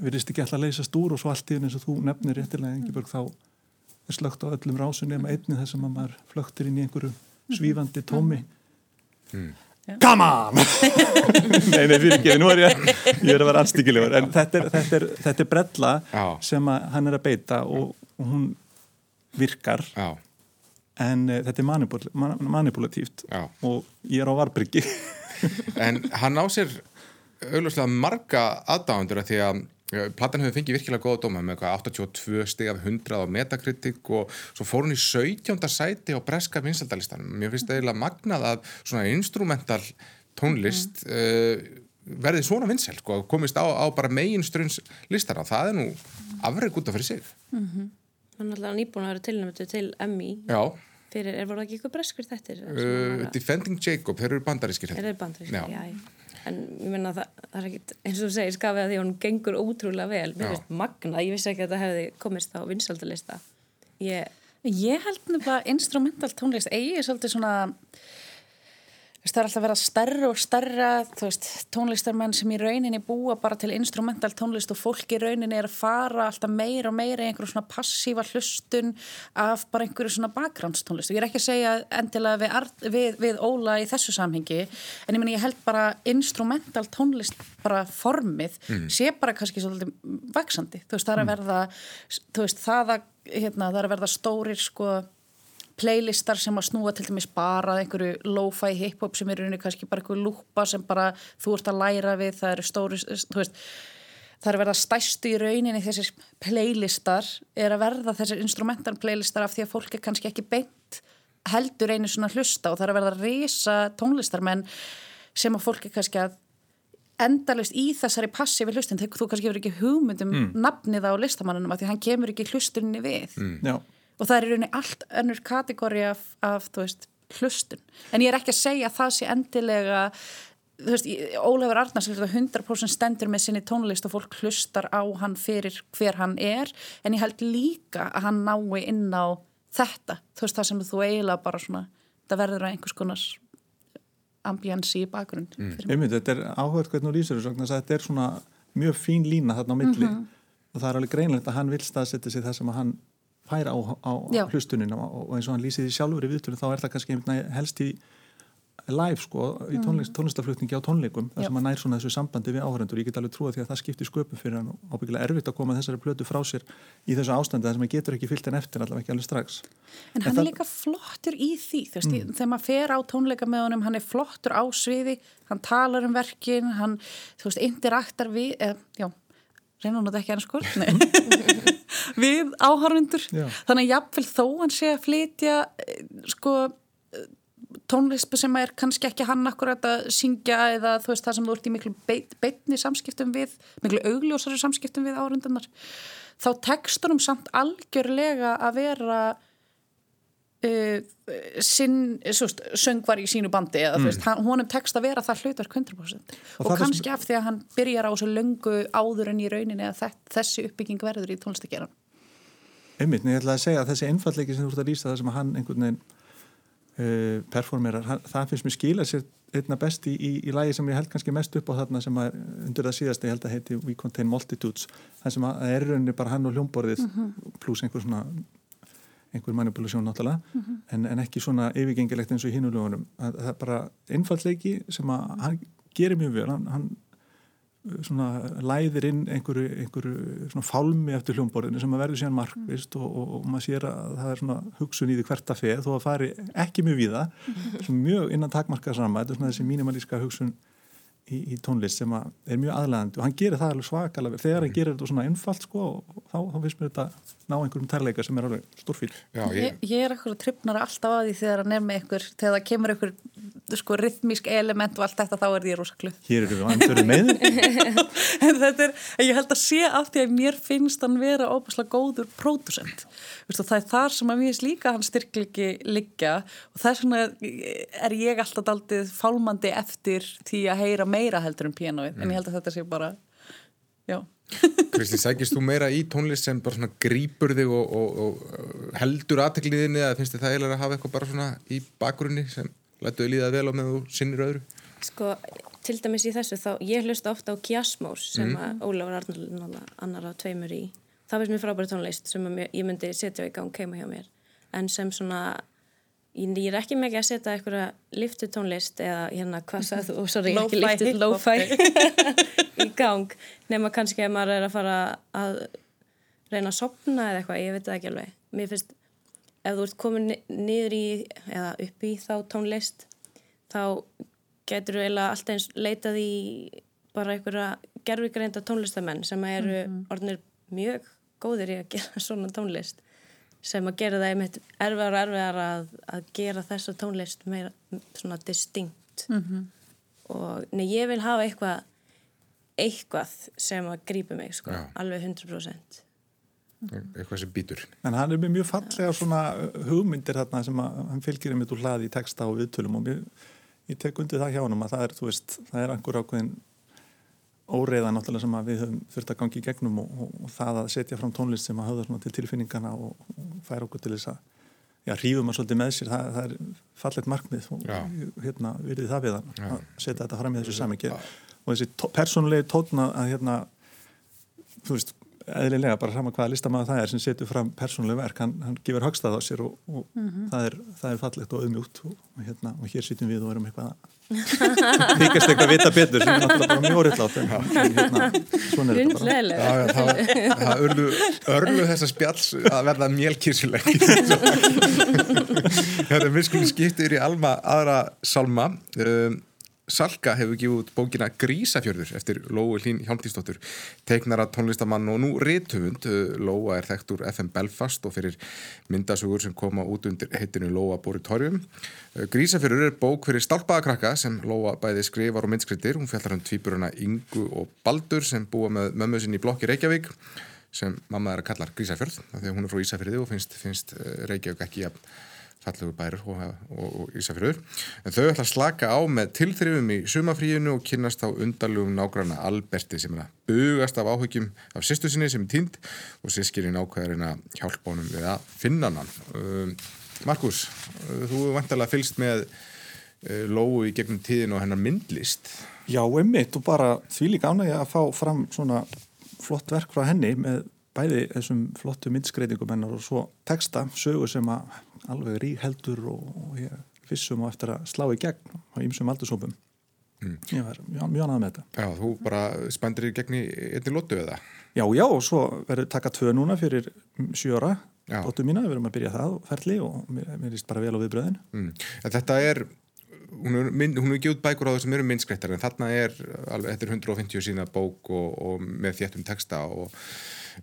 verðist ekki alltaf að leysast úr og svo allt í eins og þú nefnir réttilega Engibjörg þá er slögt á öllum rásunni nema einni þess að maður flöktir inn í einhverju mhm. svífandi tómi mm. come on nei, nei, fyrir ekki, nú er ég ég er að vera anstíkilegur, en þetta er, þetta er, þetta er brella Já. sem hann er að beita og, og hún virkar Já. en uh, þetta er manipul man, manipulatíft Já. og ég er á varbryggi en hann á sér augljóslega marga aðdáðandur að því að Platan hefur fengið virkilega góða dóma með 82 stig af 100 á metakritik og svo fór hún í 17. sæti á breska vinsaldalistanum. Mér finnst það eiginlega magnað að svona instrumental tónlist mm. uh, verði svona vinsel, sko, komist á, á bara meginstrunns listara. Það er nú afreg út af fyrir sig. Mm -hmm. Hann er alltaf nýbúin að vera tilnæmtu til Emmy. Já. Fyrir, er voruð ekki eitthvað breskur þetta? Uh, Defending Jacob, þeir eru bandarískir. Þeir eru bandarískir, já. já en ég menna það, það er ekkit eins og þú segir skafið að því hún gengur ótrúlega vel mér finnst magna, ég vissi ekki að það hefði komist á vinsaldalista ég, ég held nefnilega instrumental tónlist eigi er svolítið svona það er alltaf að vera stærra og stærra veist, tónlistarmenn sem í rauninni búa bara til instrumental tónlist og fólk í rauninni er að fara alltaf meira og meira í einhverju svona passífa hlustun af bara einhverju svona bakgránnstónlist og ég er ekki að segja endilega við, við, við Óla í þessu samhengi en ég menn ég held bara instrumental tónlist bara formið mm. sé bara kannski svolítið vaksandi þú veist það er að mm. verða þú veist það að, hérna, það er að verða stórir sko playlistar sem að snúa til dæmis bara einhverju lo-fi hip-hop sem eru kannski bara einhverju lúpa sem bara þú ert að læra við, það eru stóri veist, það eru verða stæstu í rauninni þessir playlistar er að verða þessir instrumental playlistar af því að fólk er kannski ekki beint heldur einu svona hlusta og það er að verða að reysa tónlistarmenn sem að fólk er kannski að endalust í þessari passífi hlustin þú kannski hefur ekki hugmyndum mm. nafnið á listamannunum af því hann kemur ekki hlustunni við. Mm og það er í rauninni allt önnur kategóri af, af veist, hlustun. En ég er ekki að segja að það sé endilega þú veist, Ólafur Arnars 100% stendur með sinni tónlist og fólk hlustar á hann fyrir hver hann er. En ég held líka að hann nái inn á þetta, þú veist það sem þú eiginlega bara svona, það verður að einhvers konar ambjansi í bakgrunn mm. Einmitt, þetta er áhverð hvernig þú lýsir þessu, þetta er svona mjög fín lína þarna á milli. Mm -hmm. og það er alveg greinlegt að hann vil staðsetja sig það sem að hann fær á, á hlustunin og eins og hann lýsið í sjálfur í viðtunum þá er það kannski helst í live sko, í mm. tónlist, tónlistaflutningi á tónleikum þar sem hann nær svona þessu sambandi við áhörendur ég get alveg trúið því að það skiptir sköpum fyrir hann og ábyggilega erfitt að koma þessari plötu frá sér í þessu ástandi þar sem hann getur ekki fyllt en eftir allavega ekki alveg strax. En hann en er líka flottur í því þú veist, mm. þegar maður fer á tónleika með honum hann er flottur á sviði, hann talar um verkin, hann, þú veist, interaktar við, eh, já reyna hún að ekki ennskól við áhörundur þannig að jáfnveil þó hann sé að flytja eh, sko eh, tónlispu sem er kannski ekki hann akkurat að syngja eða þú veist það sem þú ert í miklu beitni samskiptum við miklu augljósari samskiptum við áhörundunar þá tekstunum samt algjörlega að vera söngvar í sínu bandi eða mm. hann, honum tekst að vera það hlutverk 100% og, og kannski af því að hann byrjar á þessu löngu áður en í rauninni að þessi uppbygging verður í tónlistakeran Einmitt, en ég ætla að segja að þessi einfallegi sem þú ert að lýsa það sem hann einhvern veginn uh, performerar, hann, það finnst mér skila sér einna best í, í, í lagi sem ég held kannski mest upp á þarna sem að undir það síðast ég held að heiti We Contain Multitudes það sem að er rauninni bara hann og hljómborðið mm -hmm. pluss einhver svona einhver manipulasjón náttúrulega mm -hmm. en, en ekki svona yfirgengilegt eins og í hinulegunum það er bara einfallleiki sem að hann gerir mjög vel hann, hann uh, svona læðir inn einhverju, einhverju svona fálmi eftir hljómborðinu sem að verður síðan markvist mm. og, og, og maður sér að það er svona hugsun í því hvert að feð þó að fari ekki mjög víða mm. mjög innan takmarka saman þetta er svona þessi mínimalíska hugsun í, í tónlist sem er mjög aðlæðandi og hann gerir það alveg svakalega þegar hann gerir þetta svona einfalt sko og þá, þá finnst mér þetta ná einhverjum tærleika sem er alveg stórfíl ég... Ég, ég er eitthvað trippnar alltaf að því þegar hann er með einhver þegar það kemur einhver sko rithmísk element og allt þetta þá er því rosaklu Hér eru við andur með en þetta er, ég held að sé af því að mér finnst hann vera óbúslega góður pródusent. Það er þar sem að mér finnst líka hann styrkliki liggja og það er svona er ég alltaf daldið fálmandi eftir því að heyra meira heldur um pianoið mm. en ég held að þetta sé bara já Kristi, sækist þú meira í tónlist sem bara svona grýpur þig og, og, og heldur aðtekliðinni eða finnst þið það eiginlega að hafa eitthvað bara svona í bakgrunni sem Lættuðu líðað vel á með þú sinnir öðru? Sko, til dæmis í þessu þá, ég hlusta ofta á Kjasmós sem mm. að Ólafur Arnald annar á tveimur í. Það finnst mér frábæri tónlist sem ég myndi setja í gang keima hjá mér. En sem svona ég er ekki mikið að setja eitthvað liftutónlist eða hérna hvað sagðu þú, sorry, ekki liftut lo-fi. Í gang. Nema kannski að maður er að fara að reyna að sopna eða eitthvað, ég veit það ekki alveg. Mér finnst, ef þú ert komin niður í, eða upp í þá tónlist þá getur þú eiginlega alltaf eins leitað í bara einhverja gerðvikareinda tónlistamenn sem eru mm -hmm. orðinir mjög góðir í að gera svona tónlist sem að gera það einmitt erfiðar og erfiðar að, að gera þessa tónlist meira svona distinkt mm -hmm. og nei, ég vil hafa eitthvað eitthvað sem að grípa mig sko, ja. alveg 100% eitthvað sem býtur en hann er með mjög fallega svona uh, hugmyndir þarna sem að hann fylgir einmitt úr hlaði í texta og viðtölum og mér, ég tek undir það hjá hann að það er, þú veist, það er einhver ákveðin óreiða náttúrulega sem við höfum þurft að gangi í gegnum og, og, og það að setja fram tónlist sem að höfða til tilfinningana og, og færa okkur til þess að já, hrífum að svolítið með sér, það, það er fallet markmið og hérna virðið það við hann já. að setja þetta fram í þessu samingi og þessi persónulegi tótna að hérna, þú veist eðlilega bara sama hvaða listamæða það er sem setur fram persónuleg verk, hann, hann gefur högstað á sér og, og mm -hmm. það, er, það er fallegt og auðmjúkt og, hérna, og hér sýtum við og erum eitthvað þykast eitthvað að vita betur sem er náttúrulega bara mjög orðillátt en hérna, svona er þetta bara. Já, já, það, það örlu, örlu þessa spjalls að verða mjölkísileg þetta er miskunni skiptir í alma aðra salma. Um Salka hefur gefið út bókina Grísafjörður eftir Lói Hlín Hjálmtíðsdóttur teiknara tónlistamann og nú réttöfund Lóa er þekkt úr FM Belfast og fyrir myndasugur sem koma út undir heitinu Lóa Boritorium Grísafjörður er bók fyrir stálpaðakrakka sem Lóa bæði skrifar og myndskrittir hún fjallar um tvíburuna Ingu og Baldur sem búa með mömmu sinni í blokki Reykjavík sem mamma er að kalla Grísafjörð þegar hún er frá Ísafjörði og finnst, finnst eh, Reykjavík ekki að fallegu bærir og, og, og Ísafjörður. En þau ætla að slaka á með tilþrifum í sumafríinu og kynast á undarlegum nágranna Alberti sem er að bugast af áhugjum af sýstu sinni sem er tínd og sískirinn ákvæðarinn að hjálpa honum við að finna hann um, Markus, þú er vantilega fylst með uh, Lóu í gegnum tíðin og hennar myndlist. Já, emmitt og bara því líka ánægja að fá fram svona flott verk frá henni með bæði þessum flottu myndskreitingum hennar og svo texta, sögu sem að alveg rík heldur og, ég fissum á eftir að slá í gegn á ýmsum aldursópum mm. ég var mjög, mjög annað með þetta Já, þú bara spendir í gegn í einni lótu eða? Já, já, og svo verður taka tvö núna fyrir sjöra lótu mína, við verum að byrja það ferli og mér, mér líst bara vel á viðbröðin mm. Þetta er hún er, er út bækur á þessum eru myndskreittar en þarna er alveg, þetta er 150 sína bók og, og með þéttum texta og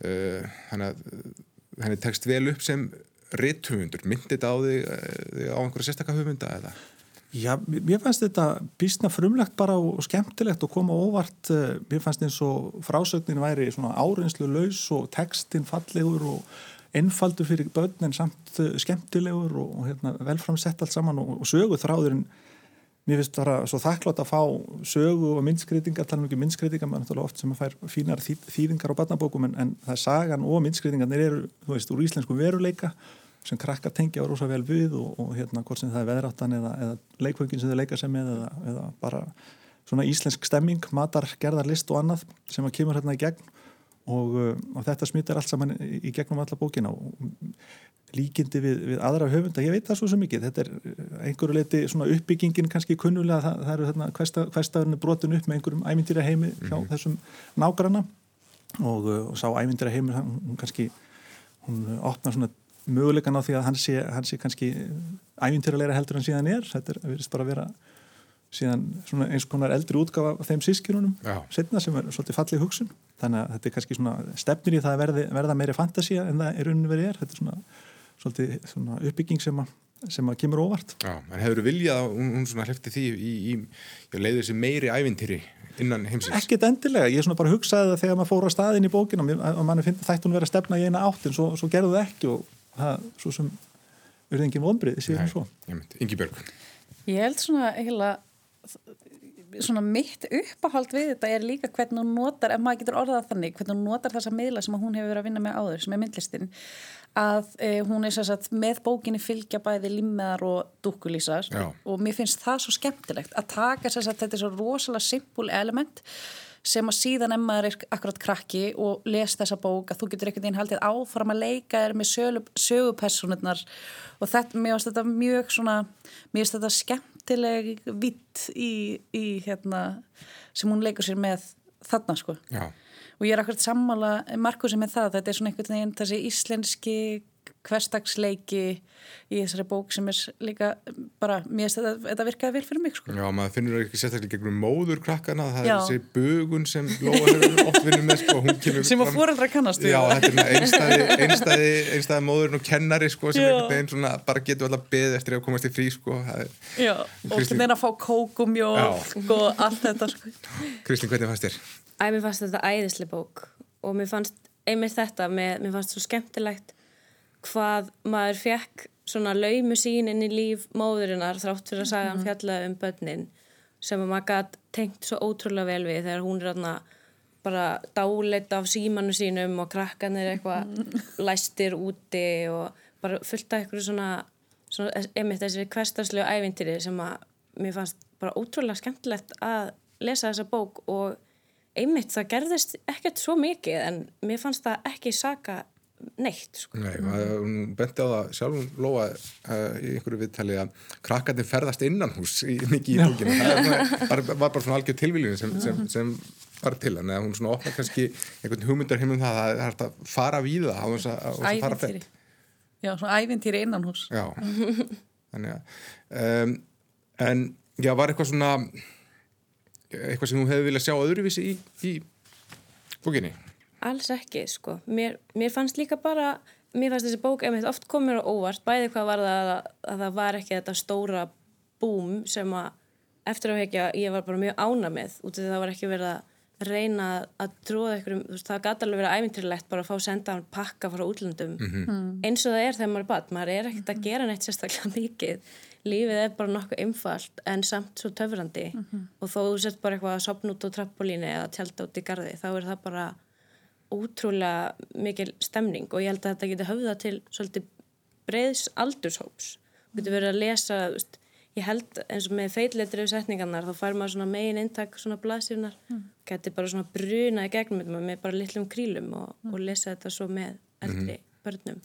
uh, hann er text vel upp sem ritthöfundur, myndi þetta á þig eh, á einhverja sérstakka höfunda eða? Já, mér fannst þetta bísna frumlegt bara og skemmtilegt og koma óvart, eh, mér fannst eins og frásögnin væri svona áreinslu laus og textin fallegur og einfaldur fyrir börn en samt eh, skemmtilegur og, og hérna, velframsett allt saman og, og sögu þráðurinn mér finnst það svo þakklátt að fá sögu og myndskreitingar, tala um ekki myndskreitingar maður náttúrulega oft sem að fær fínar þýðingar á barnabókum en, en það er sagan og myndskreitingarnir eru, þú veist, úr íslensku veruleika sem krakka tengja á rosa vel við og, og hérna hvort sem það er veðráttan eða, eða leikvöngin sem þau leika sem með eða, eða bara svona íslensk stemming, matar, gerðarlist og annað sem að kemur hérna í gegn og, og þetta smittar allt saman í gegnum alla bókina og líkindi við, við aðra höfunda, ég veit það svo sem mikið þetta er eh, einhverju leiti svona uppbyggingin kannski kunnulega, það, það eru þarna hverstafurinn brotin upp með einhverjum æmyndýra heimi hjá mm -hmm. þessum nágranna. Og, eh, og sá æmyndýra heimi hún kannski, hún opnar svona mögulegan á því að hann sé, hann sé kannski æmyndýra leira heldur en síðan er, þetta er, verðist bara að vera síðan svona eins konar eldri útgafa af þeim sískjörunum setna sem er svolítið fallið hugsun. Þannig að þetta er kannski svona stefnir í það að verði, verða meiri fantasía en það er unni verið er, þetta er svona svolítið svona uppbygging sem að, sem að kemur óvart. Já, en hefur þú viljað að hún, hún svona hlefti því í, í, í leiður þessi meiri ævintýri innan heimsins? Ekkert endilega, ég svona bara hugsaði það þegar maður fór á staðin í bókina og manni finnst þætt hún verið að stefna í eina átt en svo, svo gerðu það ekki og það svo sem verður enginn vonbrið síðan svo. Ingi Björg. Ég held svona heila svona mitt uppáhald við þetta er líka hvernig hún notar, ef maður getur orðað þannig hvernig hún notar þessa miðla sem hún hefur verið að vinna með áður sem er myndlistin að eh, hún er sagt, með bókinni fylgja bæði limmeðar og dúkulísar og mér finnst það svo skemmtilegt að taka sagt, þetta er svo rosalega simpul element sem að síðan en maður er akkurat krakki og les þessa bók að þú getur einhvern veginn haldið áfram að leika þér með sögupersonurnar og þetta, mér finnst þetta mjög svona, mér finnst þetta skemmtileg vitt í, í hérna, sem hún leikur sér með þarna sko. Já. Og ég er akkurat sammála Markusi með það, þetta er svona einhvern veginn þessi íslenski hverstagsleiki í þessari bók sem er líka bara, mér finnst þetta, þetta virkaði vel fyrir mig sko. Já, maður finnur ekki sérstaklega gegnum móður krakkana, það Já. er þessi bugun sem Lóa hefur oft vinnum með sko, sem að fóröldra kannast Já, þetta er einstæði, einstæði, einstæði móðurinn og kennari sko, sem einhvern veginn svona bara getur alltaf beð eftir að komast í frí sko. Já, og hvernig er að fá kókumjólk og allt þetta sko. Kristinn, hvernig fannst þér? Æ, mér fannst þetta æðisli bók og mér fannst einmitt þetta, mér, mér fannst svo skemmtilegt hvað maður fekk svona laumu sín inn í líf móðurinnar þrátt fyrir að sagja hann mhm. fjalla um börnin sem maður gætt tengt svo ótrúlega vel við þegar hún er aðna bara dáleitt af símanu sínum og krakkanir eitthvað mhm. læstir úti og bara fullt af eitthvað svona, svona einmitt þessi hverstarslegu ævintýri sem að mér fannst bara ótrúlega skemmtilegt að lesa þessa bók og einmitt það gerðist ekkert svo mikið en mér fannst það ekki saka neitt sko. Nei, hún benti á það sjálf lofa uh, í einhverju viðtali að krakkarnir ferðast innan hús í, mikið í bókinu það var, var bara svona algjör tilvílinu sem, sem, sem var til hann eða hún svona opna kannski einhvern hugmyndar heimum það að það er að fara við það á þess að fara fett Já, svona ævintýri innan hús Já, þannig að um, en já, var eitthvað svona eitthvað sem þú hefði viljað sjá öðruvísi í, í bókinni Alls ekki, sko. Mér, mér fannst líka bara, mér fannst þessi bók einmitt oft komur og óvart, bæði hvað var það að, að það var ekki þetta stóra búm sem að eftir að hekja ég var bara mjög ána með út af því það var ekki verið að reyna að tróða ykkur, þú veist, það gæti alveg verið ævintýrlegt bara að fá sendaðan pakka frá útlöndum mhm. mm -hmm. eins og það er þegar maður er bad maður er ekkert að gera neitt sérstaklega mikið lífið er bara nokkuð einfalt en samt svo töfrandi mm -hmm. og þó þú sett bara eitthvað að sopna út á trappolíni eða tjálta út í gardi, þá er það bara ótrúlega mikil stemning og ég held að þetta getur höfða til svolítið breiðs aldurshóps þú getur verið að lesa veist, ég held eins og með feitleitriðu setningarnar þá fær maður svona megin eintak svona blasirnar, mm. getur bara svona bruna í gegnum með bara litlum krílum og, mm. og lesa þetta svo með eldri mm. Börnum.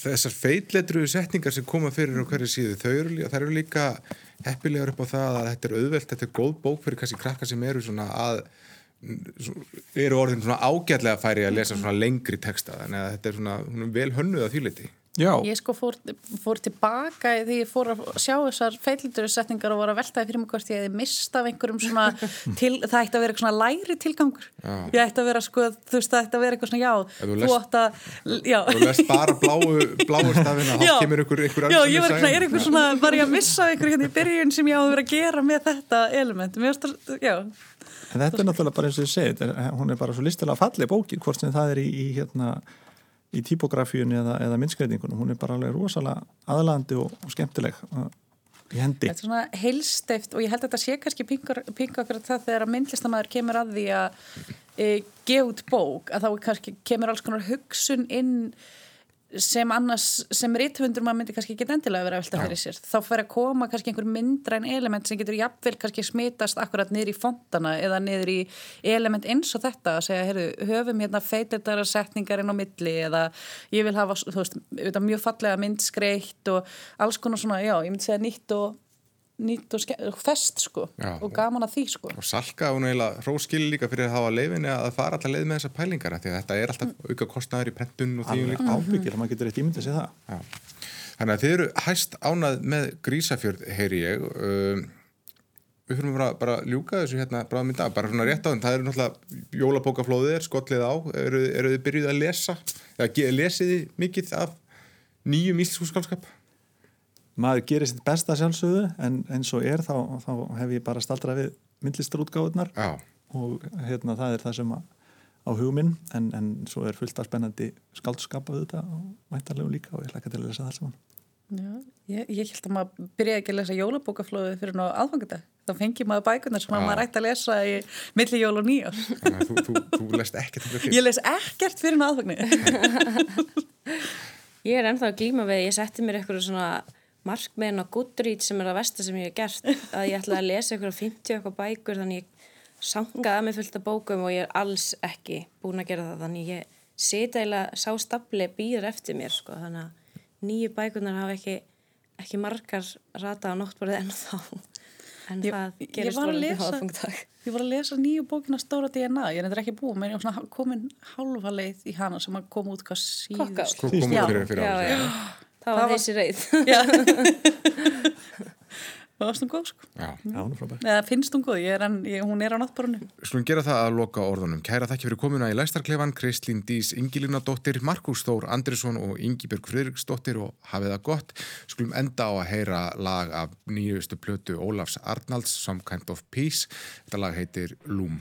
Þessar feitleitriðu setningar sem koma fyrir á hverju síðu, þau eru, líka heppilegar upp á það að þetta er auðvelt, þetta er góð bók fyrir kannski krakka sem eru svona að eru orðin svona ágætlega færi að lesa svona lengri texta þannig að þetta er svona, vel hönnuð að þýliti Já. Ég sko fór, fór tilbaka því ég fór að sjá þessar feilindursetningar og voru að veltaði fyrir mig hvort ég hefði mistað einhverjum svona til, það ætti að vera eitthvað svona læri tilgangur já. ég ætti að vera sko, þú veist það ætti að vera eitthvað svona já, þú, þú ætti að já. Þú lest bara bláu, bláu stafina þá kemur ykkur, ykkur Já, ég var eitthvað, er eitthvað svona, var ég að missa ykkur hérna í byrjun sem ég áður að vera að gera með þetta element, mér veist að, já En þetta er náttúrulega bara eins og ég segi, hún er bara svo listilega fallið bókin, hvort sem það er í, í, hérna, í típografíun eða, eða myndskreitingunum, hún er bara alveg rosalega aðlandi og, og skemmtileg uh, í hendi. Þetta er svona heilsteift og ég held að þetta sé kannski pinga okkur það þegar að myndlistamæður kemur að því að e, gefa út bók, að þá kannski kemur alls konar hugsun inn sem annars, sem rítvöndur maður myndi kannski ekki endilega vera að velta fyrir sér. Þá fyrir að koma kannski einhver myndræn element sem getur jafnvel kannski smitast akkurat niður í fontana eða niður í element eins og þetta að segja, heyrðu, höfum hérna feitildara setningar inn á milli eða ég vil hafa, þú veist, mjög fallega myndskreitt og alls konar svona, já, ég myndi segja nýtt og nýtt og fest sko Já, og gaman að því sko. Og Salka hún eiginlega hróskil líka fyrir að hafa leifinni að fara alltaf leið með þessa pælingar því að þetta er alltaf mm. auka kostnæður í prentun og því líka ábyggir, maður getur eitt ímyndið að segja það. Já. Þannig að þið eru hæst ánað með grísafjörð, heyri ég. Um, við fyrir bara, bara ljúka þessu hérna bráðum í dag, bara svona rétt á þann það eru náttúrulega jólabókaflóðið er skollið á. Eru, eru þið byrjuð að lesa eða lesið þið mikið af nýjum íslskúskálskap maður gerir sitt besta sjálfsögðu en eins og er þá, þá hef ég bara staldrað við myndlistarútgáðunar og hérna það er það sem að, á hugminn en, en svo er fullt af spennandi skaldskap af þetta og væntarlegu líka og ég hlaka til að lesa það saman. Já, ég, ég held að maður byrjaði ekki að lesa jólabókaflöðu fyrir ná aðfangudag þá fengi maður bækunar sem maður ætti að lesa í milli jól og nýjár Þú, þú, þú lest ekkert fyrir Ég les ekkert fyrir ná aðfangni Ég er ennþá að glíma við ég setti mér eitthvað svona markmiðin á Goodreads sem er það versta sem ég hef gert að ég ætla að lesa ykkur á 50 okkar bækur þannig ég sangaði með fullt af bókum og ég er alls ekki búin að gera það þannig ég eiginlega sá stafli býður eftir mér sko þannig að nýju bækunar hafa ekki, ekki margar rata á nóttborðið en þá. En ég, það gerist volandi háfungdag Ég var að lesa nýju bókina Stóra DNA ég er eitthvað ekki búin, menn ég var komin halva leið í hana sem að koma út hvað síðust Það var þessi reið. Það varst hún góð sko. Já, hún er frábært Eða finnst hún góð, er en, ég, hún er á náttborunni Skulum gera það að loka orðunum. Kæra þakki fyrir komuna í Læstarklefan Kristlín Dís Ingilina dóttir, Markus Þór Andrisson og Ingibjörg Fridriksdóttir og hafið það gott. Skulum enda á að heyra lag af nýjustu plötu Ólafs Arnalds Some Kind of Peace. Þetta lag heitir Loom